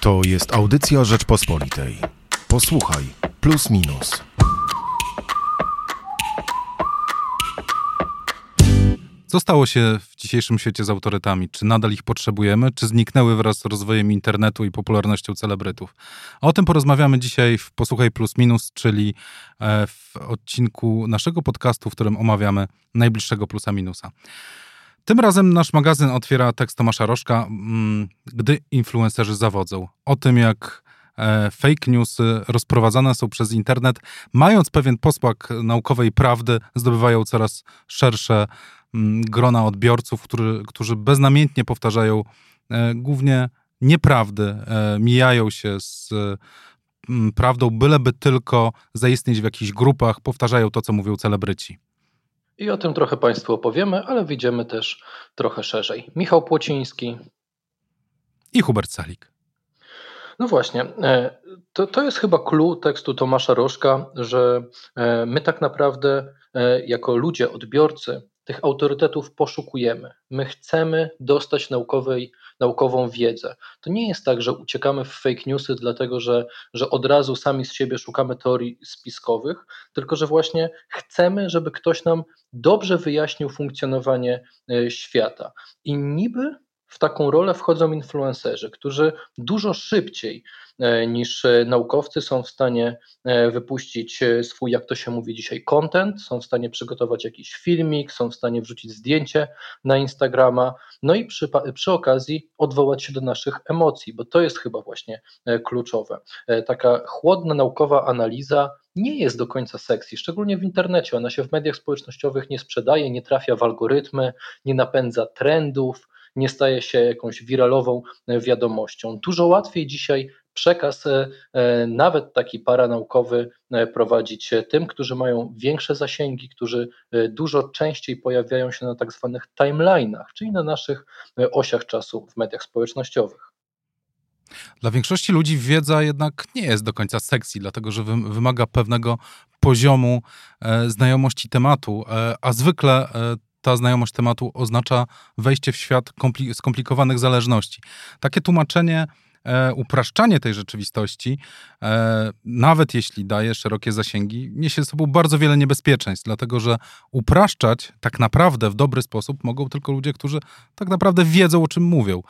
To jest audycja Rzeczpospolitej. Posłuchaj, plus minus. Co stało się w dzisiejszym świecie z autorytami? Czy nadal ich potrzebujemy, czy zniknęły wraz z rozwojem internetu i popularnością celebrytów? O tym porozmawiamy dzisiaj w Posłuchaj Plus Minus, czyli e, w odcinku naszego podcastu, w którym omawiamy najbliższego plusa minusa. Tym razem nasz magazyn otwiera tekst Tomasza Rożka, mm, gdy influencerzy zawodzą. O tym, jak e, fake newsy rozprowadzane są przez internet, mając pewien posmak naukowej prawdy, zdobywają coraz szersze mm, grona odbiorców, którzy, którzy beznamiętnie powtarzają e, głównie nieprawdy, e, mijają się z mm, prawdą, byleby tylko zaistnieć w jakichś grupach, powtarzają to, co mówią celebryci. I o tym trochę Państwu opowiemy, ale wyjdziemy też trochę szerzej. Michał Płociński. I Hubert Salik. No właśnie, e, to, to jest chyba clue tekstu Tomasza Rożka, że e, my tak naprawdę e, jako ludzie, odbiorcy tych autorytetów poszukujemy. My chcemy dostać naukowej, naukową wiedzę. To nie jest tak, że uciekamy w fake newsy, dlatego że, że od razu sami z siebie szukamy teorii spiskowych, tylko że właśnie chcemy, żeby ktoś nam dobrze wyjaśnił funkcjonowanie świata. I niby w taką rolę wchodzą influencerzy, którzy dużo szybciej e, niż e, naukowcy są w stanie e, wypuścić swój, jak to się mówi dzisiaj, content, są w stanie przygotować jakiś filmik, są w stanie wrzucić zdjęcie na Instagrama, no i przy, przy okazji odwołać się do naszych emocji, bo to jest chyba właśnie kluczowe. Taka chłodna naukowa analiza nie jest do końca sexy, szczególnie w internecie. Ona się w mediach społecznościowych nie sprzedaje, nie trafia w algorytmy, nie napędza trendów, nie staje się jakąś wiralową e, wiadomością. Dużo łatwiej dzisiaj przekaz, e, e, nawet taki paranaukowy, prowadzić tym, którzy mają większe zasięgi, którzy dużo częściej pojawiają się na tak zwanych timeline'ach, czyli na naszych osiach czasu w mediach społecznościowych. Dla większości ludzi wiedza jednak nie jest do końca sexy, dlatego że wymaga pewnego poziomu znajomości tematu, a zwykle ta znajomość tematu oznacza wejście w świat skomplikowanych zależności. Takie tłumaczenie, e, upraszczanie tej rzeczywistości, e, nawet jeśli daje szerokie zasięgi, niesie ze sobą bardzo wiele niebezpieczeństw, dlatego że upraszczać tak naprawdę w dobry sposób mogą tylko ludzie, którzy tak naprawdę wiedzą, o czym mówią.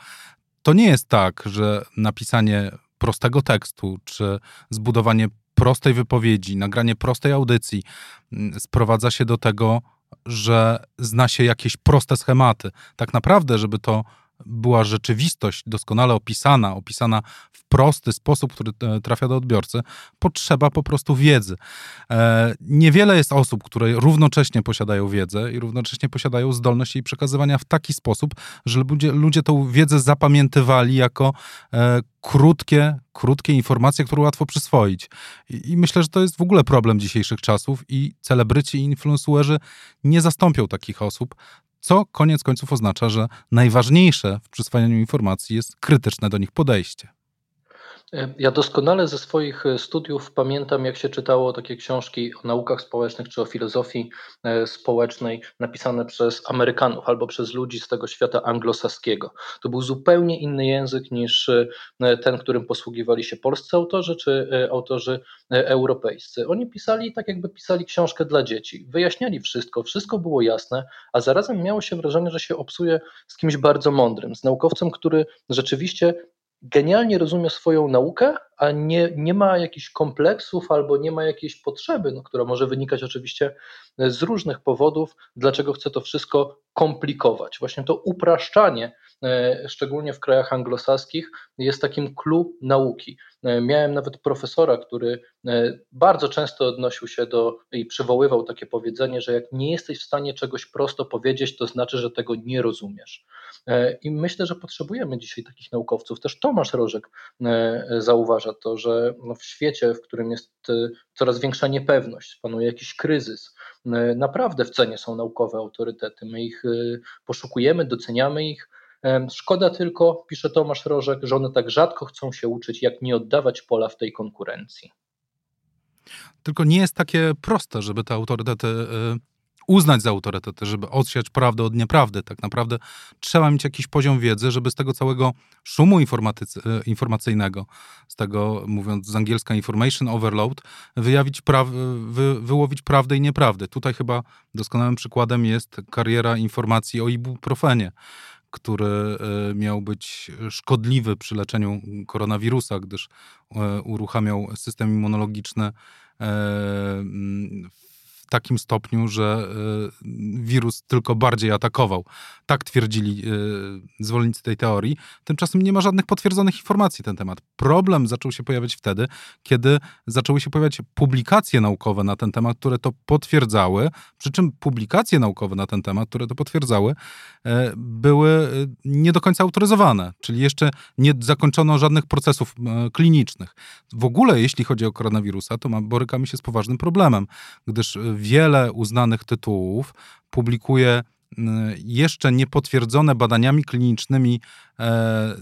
To nie jest tak, że napisanie prostego tekstu, czy zbudowanie prostej wypowiedzi, nagranie prostej audycji mm, sprowadza się do tego, że zna się jakieś proste schematy. Tak naprawdę, żeby to była rzeczywistość doskonale opisana, opisana w prosty sposób, który e, trafia do odbiorcy, potrzeba po prostu wiedzy. E, niewiele jest osób, które równocześnie posiadają wiedzę i równocześnie posiadają zdolność jej przekazywania w taki sposób, że ludzie, ludzie tą wiedzę zapamiętywali jako e, krótkie, krótkie informacje, które łatwo przyswoić. I, I, myślę, że to jest w ogóle problem dzisiejszych czasów i celebryci i influencerzy nie zastąpią takich osób co koniec końców oznacza, że najważniejsze w przyswajaniu informacji jest krytyczne do nich podejście. Ja doskonale ze swoich e, studiów pamiętam, jak się czytało takie książki o naukach społecznych czy o filozofii e, społecznej napisane przez Amerykanów albo przez ludzi z tego świata anglosaskiego. To był zupełnie inny język niż e, ten, którym posługiwali się polscy autorzy czy autorzy europejscy. Oni pisali tak, jakby pisali książkę dla dzieci. Wyjaśniali wszystko, wszystko było jasne, a zarazem miało się wrażenie, że się obsuje z kimś bardzo mądrym, z naukowcem, który rzeczywiście genialnie rozumie swoją naukę, a nie, nie ma jakichś kompleksów albo nie ma jakiejś potrzeby, no, która może wynikać oczywiście z różnych powodów, dlaczego chce to wszystko komplikować. Właśnie to upraszczanie, e, szczególnie w krajach anglosaskich, jest takim clue nauki. E, miałem nawet profesora, który e, bardzo często odnosił się do i przywoływał takie powiedzenie, że jak nie jesteś w stanie czegoś prosto powiedzieć, to znaczy, że tego nie rozumiesz. I myślę, że potrzebujemy dzisiaj takich naukowców. Też Tomasz Rożek zauważa to, że no w świecie, w którym jest coraz większa niepewność, panuje jakiś kryzys, naprawdę w cenie są naukowe autorytety. My ich poszukujemy, doceniamy ich Szkoda tylko, pisze Tomasz Rożek, że one tak rzadko chcą się uczyć, jak nie oddawać pola w tej konkurencji. Tylko nie jest takie proste, żeby te autorytety uznać za autorytety, żeby odsiać prawdę od nieprawdy. Tak naprawdę trzeba mieć jakiś poziom wiedzy, żeby z tego całego szumu e, informacyjnego, z tego mówiąc z angielska information overload, wyjawić pra wy wyłowić prawdę i nieprawdę. Tutaj chyba doskonałym przykładem jest kariera informacji o ibuprofenie który e, miał być szkodliwy przy leczeniu koronawirusa, gdyż e, uruchamiał system immunologiczny takim stopniu, że e, wirus tylko bardziej atakował. Tak twierdzili e, zwolennicy tej teorii. Tymczasem nie ma żadnych potwierdzonych informacji na ten temat. Problem zaczął się pojawiać wtedy, kiedy zaczęły się pojawiać publikacje naukowe na ten temat, które to potwierdzały, przy czym publikacje naukowe na ten temat, które to potwierdzały, e, były nie do końca autoryzowane, czyli jeszcze nie zakończono żadnych procesów klinicznych. W ogóle, jeśli chodzi o koronawirusa, to borykamy się z poważnym problemem, gdyż wiele uznanych tytułów publikuje mm, jeszcze niepotwierdzone badaniami klinicznymi e, e,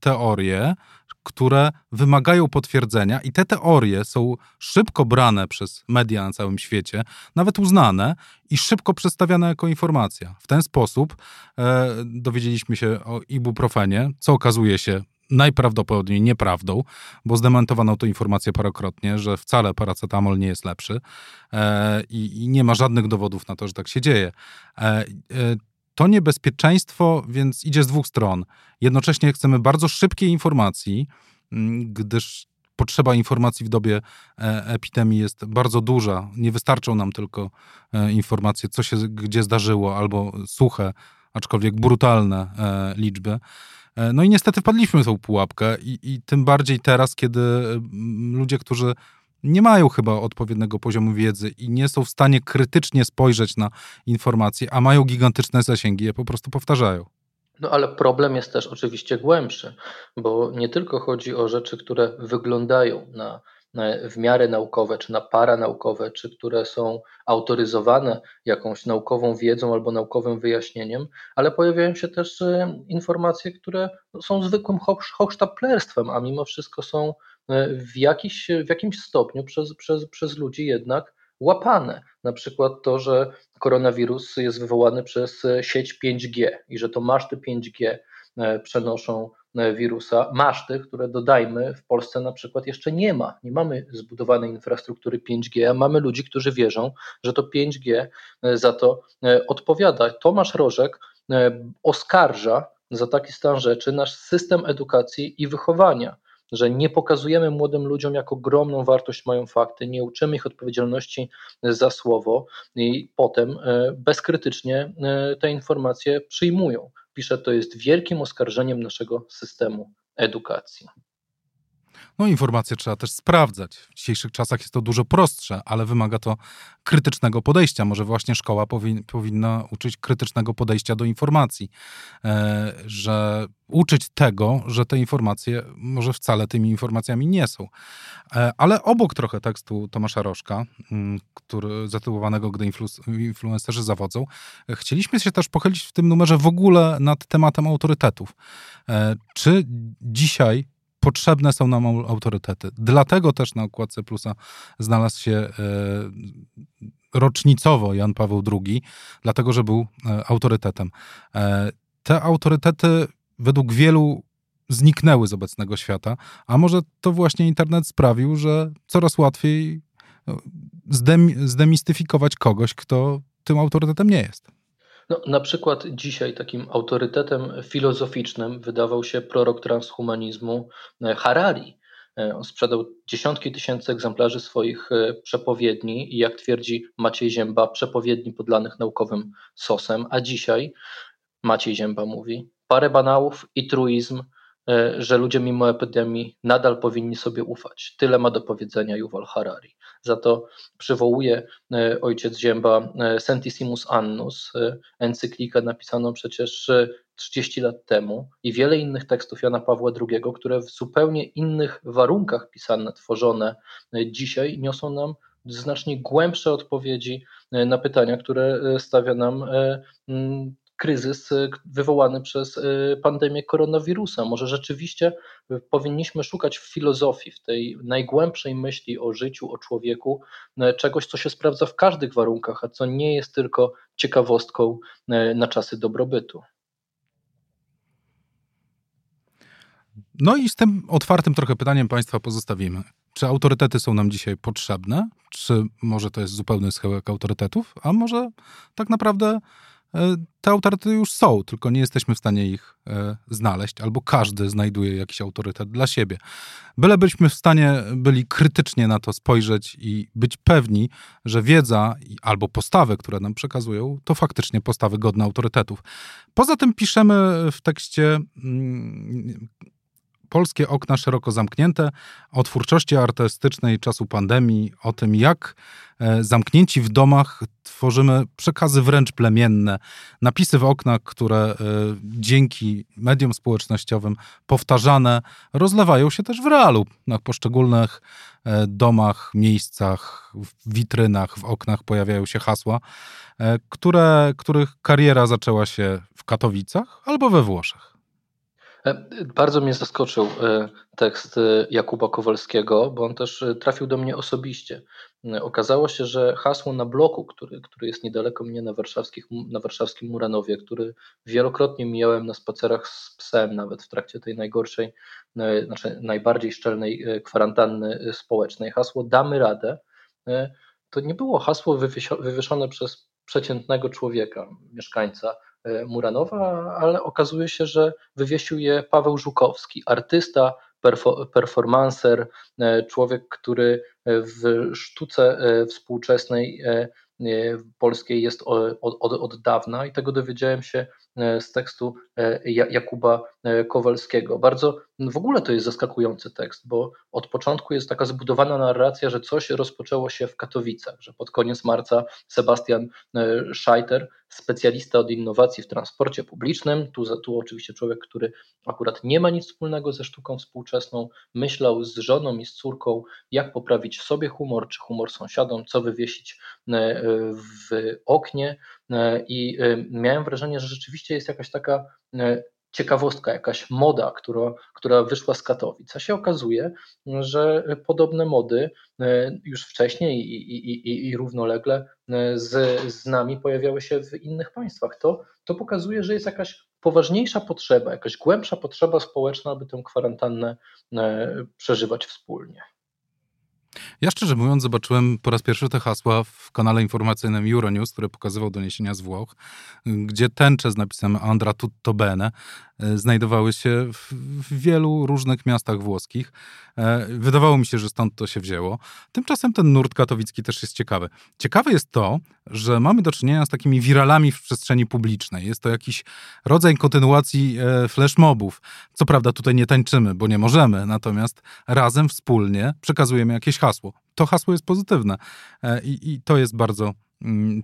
teorie, które wymagają potwierdzenia, i te teorie są szybko brane przez media na całym świecie, nawet uznane i szybko przedstawiane jako informacja. W ten sposób e, dowiedzieliśmy się o ibuprofenie, co okazuje się najprawdopodobniej nieprawdą, bo zdementowano tę informację parokrotnie, że wcale paracetamol nie jest lepszy e, i, i, nie ma żadnych dowodów na to, że tak się dzieje. E, e, to niebezpieczeństwo więc idzie z dwóch stron. Jednocześnie chcemy bardzo szybkiej informacji, gdyż potrzeba informacji w dobie e, epidemii jest bardzo duża. Nie wystarczą nam tylko e, informacje, co się gdzie zdarzyło, albo suche, aczkolwiek brutalne e, liczby. E, no i niestety wpadliśmy w tą pułapkę i, i tym bardziej teraz, kiedy mm, ludzie, którzy nie mają chyba odpowiedniego poziomu wiedzy i nie są w stanie krytycznie spojrzeć na informacje, a mają gigantyczne zasięgi, je po prostu powtarzają. No ale problem jest też oczywiście głębszy, bo nie tylko chodzi o rzeczy, które wyglądają na w miarę naukowe, czy na paranaukowe, czy które są autoryzowane jakąś naukową wiedzą albo naukowym wyjaśnieniem, ale pojawiają się też e, informacje, które są zwykłym hochsztaplerstwem, a mimo wszystko są e, w, jakiś, w jakimś stopniu przez, przez, przez ludzi jednak łapane. Na przykład to, że koronawirus jest wywołany przez e, sieć 5G i że to maszty 5G przenoszą wirusa, maszty, które dodajmy w Polsce na przykład jeszcze nie ma. Nie mamy zbudowanej infrastruktury 5G, a mamy ludzi, którzy wierzą, że to 5G e, za to e, odpowiada. Tomasz Rożek oskarża za taki stan rzeczy nasz system edukacji i wychowania że nie pokazujemy młodym ludziom, jak ogromną wartość mają fakty, nie uczymy ich odpowiedzialności za słowo i potem bezkrytycznie te informacje przyjmują pisze, to jest wielkim oskarżeniem naszego systemu edukacji. No, informacje trzeba też sprawdzać. W dzisiejszych czasach jest to dużo prostsze, ale wymaga to krytycznego podejścia. Może właśnie szkoła powi powinna uczyć krytycznego podejścia do informacji, e, że uczyć tego, że te informacje może wcale tymi informacjami nie są. E, ale obok trochę tekstu Tomasza Rożka, mm, który, zatytułowanego Gdy influ influencerzy zawodzą, chcieliśmy się też pochylić w tym numerze w ogóle nad tematem autorytetów. E, czy dzisiaj potrzebne są nam autorytety. Dlatego też na okładce Plusa znalazł się e, rocznicowo Jan Paweł II, dlatego że był e, autorytetem. E, te autorytety według wielu zniknęły z obecnego świata, a może to właśnie internet sprawił, że coraz łatwiej zdemistyfikować kogoś, kto tym autorytetem nie jest. No, na przykład dzisiaj takim autorytetem filozoficznym wydawał się prorok transhumanizmu e, Harari. E, on sprzedał dziesiątki tysięcy egzemplarzy swoich e, przepowiedni i jak twierdzi Maciej Zięba, przepowiedni podlanych naukowym sosem, a dzisiaj Maciej Zięba mówi, parę banałów i truizm, że ludzie mimo epidemii nadal powinni sobie ufać. Tyle ma do powiedzenia Yuval Harari. Za to przywołuje e, ojciec Zięba e, Sentissimus Annus, e, encyklikę napisaną przecież 30 lat temu i wiele innych tekstów Jana Pawła II, które w zupełnie innych warunkach pisane, tworzone dzisiaj niosą nam znacznie głębsze odpowiedzi na pytania, które stawia nam kryzys wywołany przez pandemię koronawirusa. Może rzeczywiście powinniśmy szukać w filozofii, w tej najgłębszej myśli o życiu, o człowieku, czegoś, co się sprawdza w każdych warunkach, a co nie jest tylko ciekawostką na czasy dobrobytu. No i z tym otwartym trochę pytaniem Państwa pozostawimy. Czy autorytety są nam dzisiaj potrzebne? Czy może to jest zupełny schyłek autorytetów? A może tak naprawdę te autorytety już są, tylko nie jesteśmy w stanie ich e, znaleźć, albo każdy znajduje jakiś autorytet dla siebie. Byle byliśmy w stanie byli krytycznie na to spojrzeć i być pewni, że wiedza albo postawy, które nam przekazują, to faktycznie postawy godne autorytetów. Poza tym piszemy w tekście mm, polskie okna szeroko zamknięte, o twórczości artystycznej czasu pandemii, o tym, jak e, zamknięci w domach tworzymy przekazy wręcz plemienne, napisy w oknach, które e, dzięki mediom społecznościowym powtarzane rozlewają się też w realu, na poszczególnych e, domach, miejscach, w witrynach, w oknach pojawiają się hasła, które, których kariera zaczęła się w Katowicach albo we Włoszech. E, bardzo mnie zaskoczył e, tekst e, Jakuba Kowalskiego, bo on też trafił do mnie osobiście. Okazało się, że hasło na bloku, który, który jest niedaleko mnie na, warszawskich, na warszawskim Muranowie, który wielokrotnie mijałem na spacerach z psem, nawet w trakcie tej najgorszej, znaczy najbardziej szczelnej kwarantanny społecznej, hasło damy radę, to nie było hasło wywieszone przez przeciętnego człowieka, mieszkańca Muranowa, ale okazuje się, że wywiesił je Paweł Żukowski, artysta, performancer, e, człowiek, który w sztuce e, współczesnej polskiej jest od, od, od dawna i tego dowiedziałem się E, z tekstu e, Jakuba e, Kowalskiego. Bardzo w ogóle to jest zaskakujący tekst, bo od początku jest taka zbudowana narracja, że coś rozpoczęło się w Katowicach, że pod koniec marca Sebastian Scheiter, specjalista od innowacji w transporcie publicznym, tu, tu oczywiście człowiek, który akurat nie ma nic wspólnego ze sztuką współczesną, myślał z żoną i z córką, jak poprawić sobie humor, czy humor sąsiadom, co wywiesić w oknie, E, I e, miałem wrażenie, że rzeczywiście jest jakaś taka e, ciekawostka, jakaś moda, która, która wyszła z Katowic. A się okazuje, że podobne mody już wcześniej i, i, i, i równolegle z, z nami pojawiały się w innych państwach. To, to pokazuje, że jest jakaś poważniejsza potrzeba, jakaś głębsza potrzeba społeczna, aby tę kwarantannę przeżywać wspólnie. Ja szczerze mówiąc zobaczyłem po raz pierwszy te hasła w kanale informacyjnym Euronews, który pokazywał doniesienia z Włoch, gdzie tęcze z napisem Andra tutto bene znajdowały się w, w, wielu różnych miastach włoskich. E, wydawało mi się, że stąd to się wzięło. Tymczasem ten nurt katowicki też jest ciekawy. Ciekawe jest to, że mamy do czynienia z takimi wiralami w przestrzeni publicznej. Jest to jakiś rodzaj kontynuacji e, flashmobów. Co prawda tutaj nie tańczymy, bo nie możemy, natomiast razem, wspólnie przekazujemy jakieś hasło. To hasło jest pozytywne i, i to jest bardzo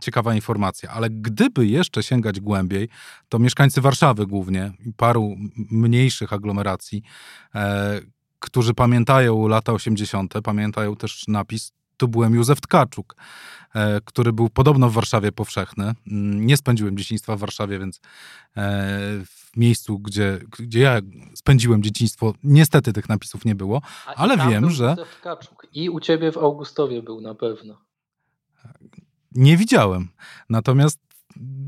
ciekawa informacja. Ale gdyby jeszcze sięgać głębiej, to mieszkańcy Warszawy głównie paru mniejszych aglomeracji, e, którzy pamiętają lata 80., pamiętają też napis tu byłem Józef Tkaczuk, e, który był podobno w Warszawie powszechny. Mm, nie spędziłem dzieciństwa w Warszawie, więc e, w miejscu, gdzie, gdzie ja spędziłem dzieciństwo, niestety tych napisów nie było, ale wiem, że... Józef Tkaczuk. I u ciebie w Augustowie był na pewno. Nie widziałem. Natomiast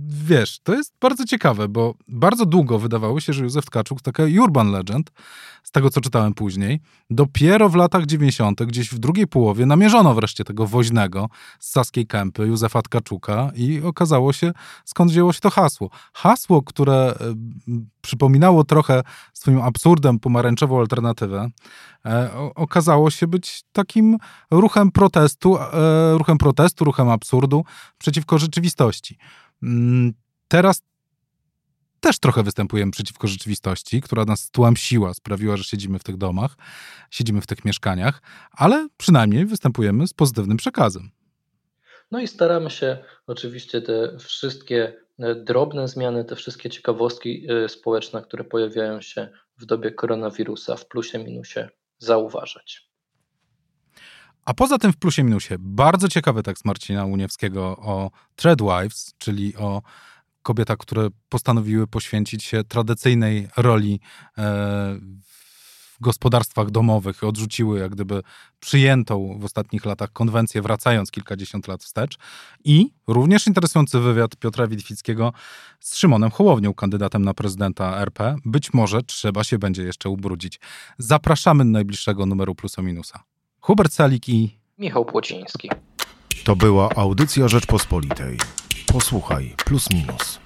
wiesz, to jest bardzo ciekawe, bo bardzo długo wydawało się, że Józef Tkaczuk taka urban legend, z tego co czytałem później. Dopiero w latach 90., gdzieś w drugiej połowie, namierzono wreszcie tego woźnego z Saskiej Kępy, Józefa Tkaczuka i okazało się, skąd wzięło się to hasło. Hasło, które e, przypominało trochę swoim absurdem pomarańczową alternatywę, e, okazało się być takim ruchem protestu, e, ruchem protestu, ruchem absurdu przeciwko rzeczywistości. Mm, teraz też trochę występujemy przeciwko rzeczywistości, która nas tłamsiła, sprawiła, że siedzimy w tych domach, siedzimy w tych mieszkaniach, ale przynajmniej występujemy z pozytywnym przekazem. No i staramy się oczywiście te wszystkie e, drobne zmiany, te wszystkie ciekawostki e, społeczne, które pojawiają się w dobie koronawirusa w plusie, minusie zauważać. A poza tym w plusie, minusie bardzo ciekawy tekst Marcina Uniewskiego o Threadwives, czyli o kobieta, które postanowiły poświęcić się tradycyjnej roli e, w gospodarstwach domowych, odrzuciły jak gdyby przyjętą w ostatnich latach konwencję, wracając kilkadziesiąt lat wstecz. I również interesujący wywiad Piotra Witwickiego z Szymonem Hołownią, kandydatem na prezydenta RP. Być może trzeba się będzie jeszcze ubrudzić. Zapraszamy do najbliższego numeru Plusa Minusa. Hubert Salik i Michał Płociński. To była audycja Rzeczpospolitej. Posłuchaj, plus minus.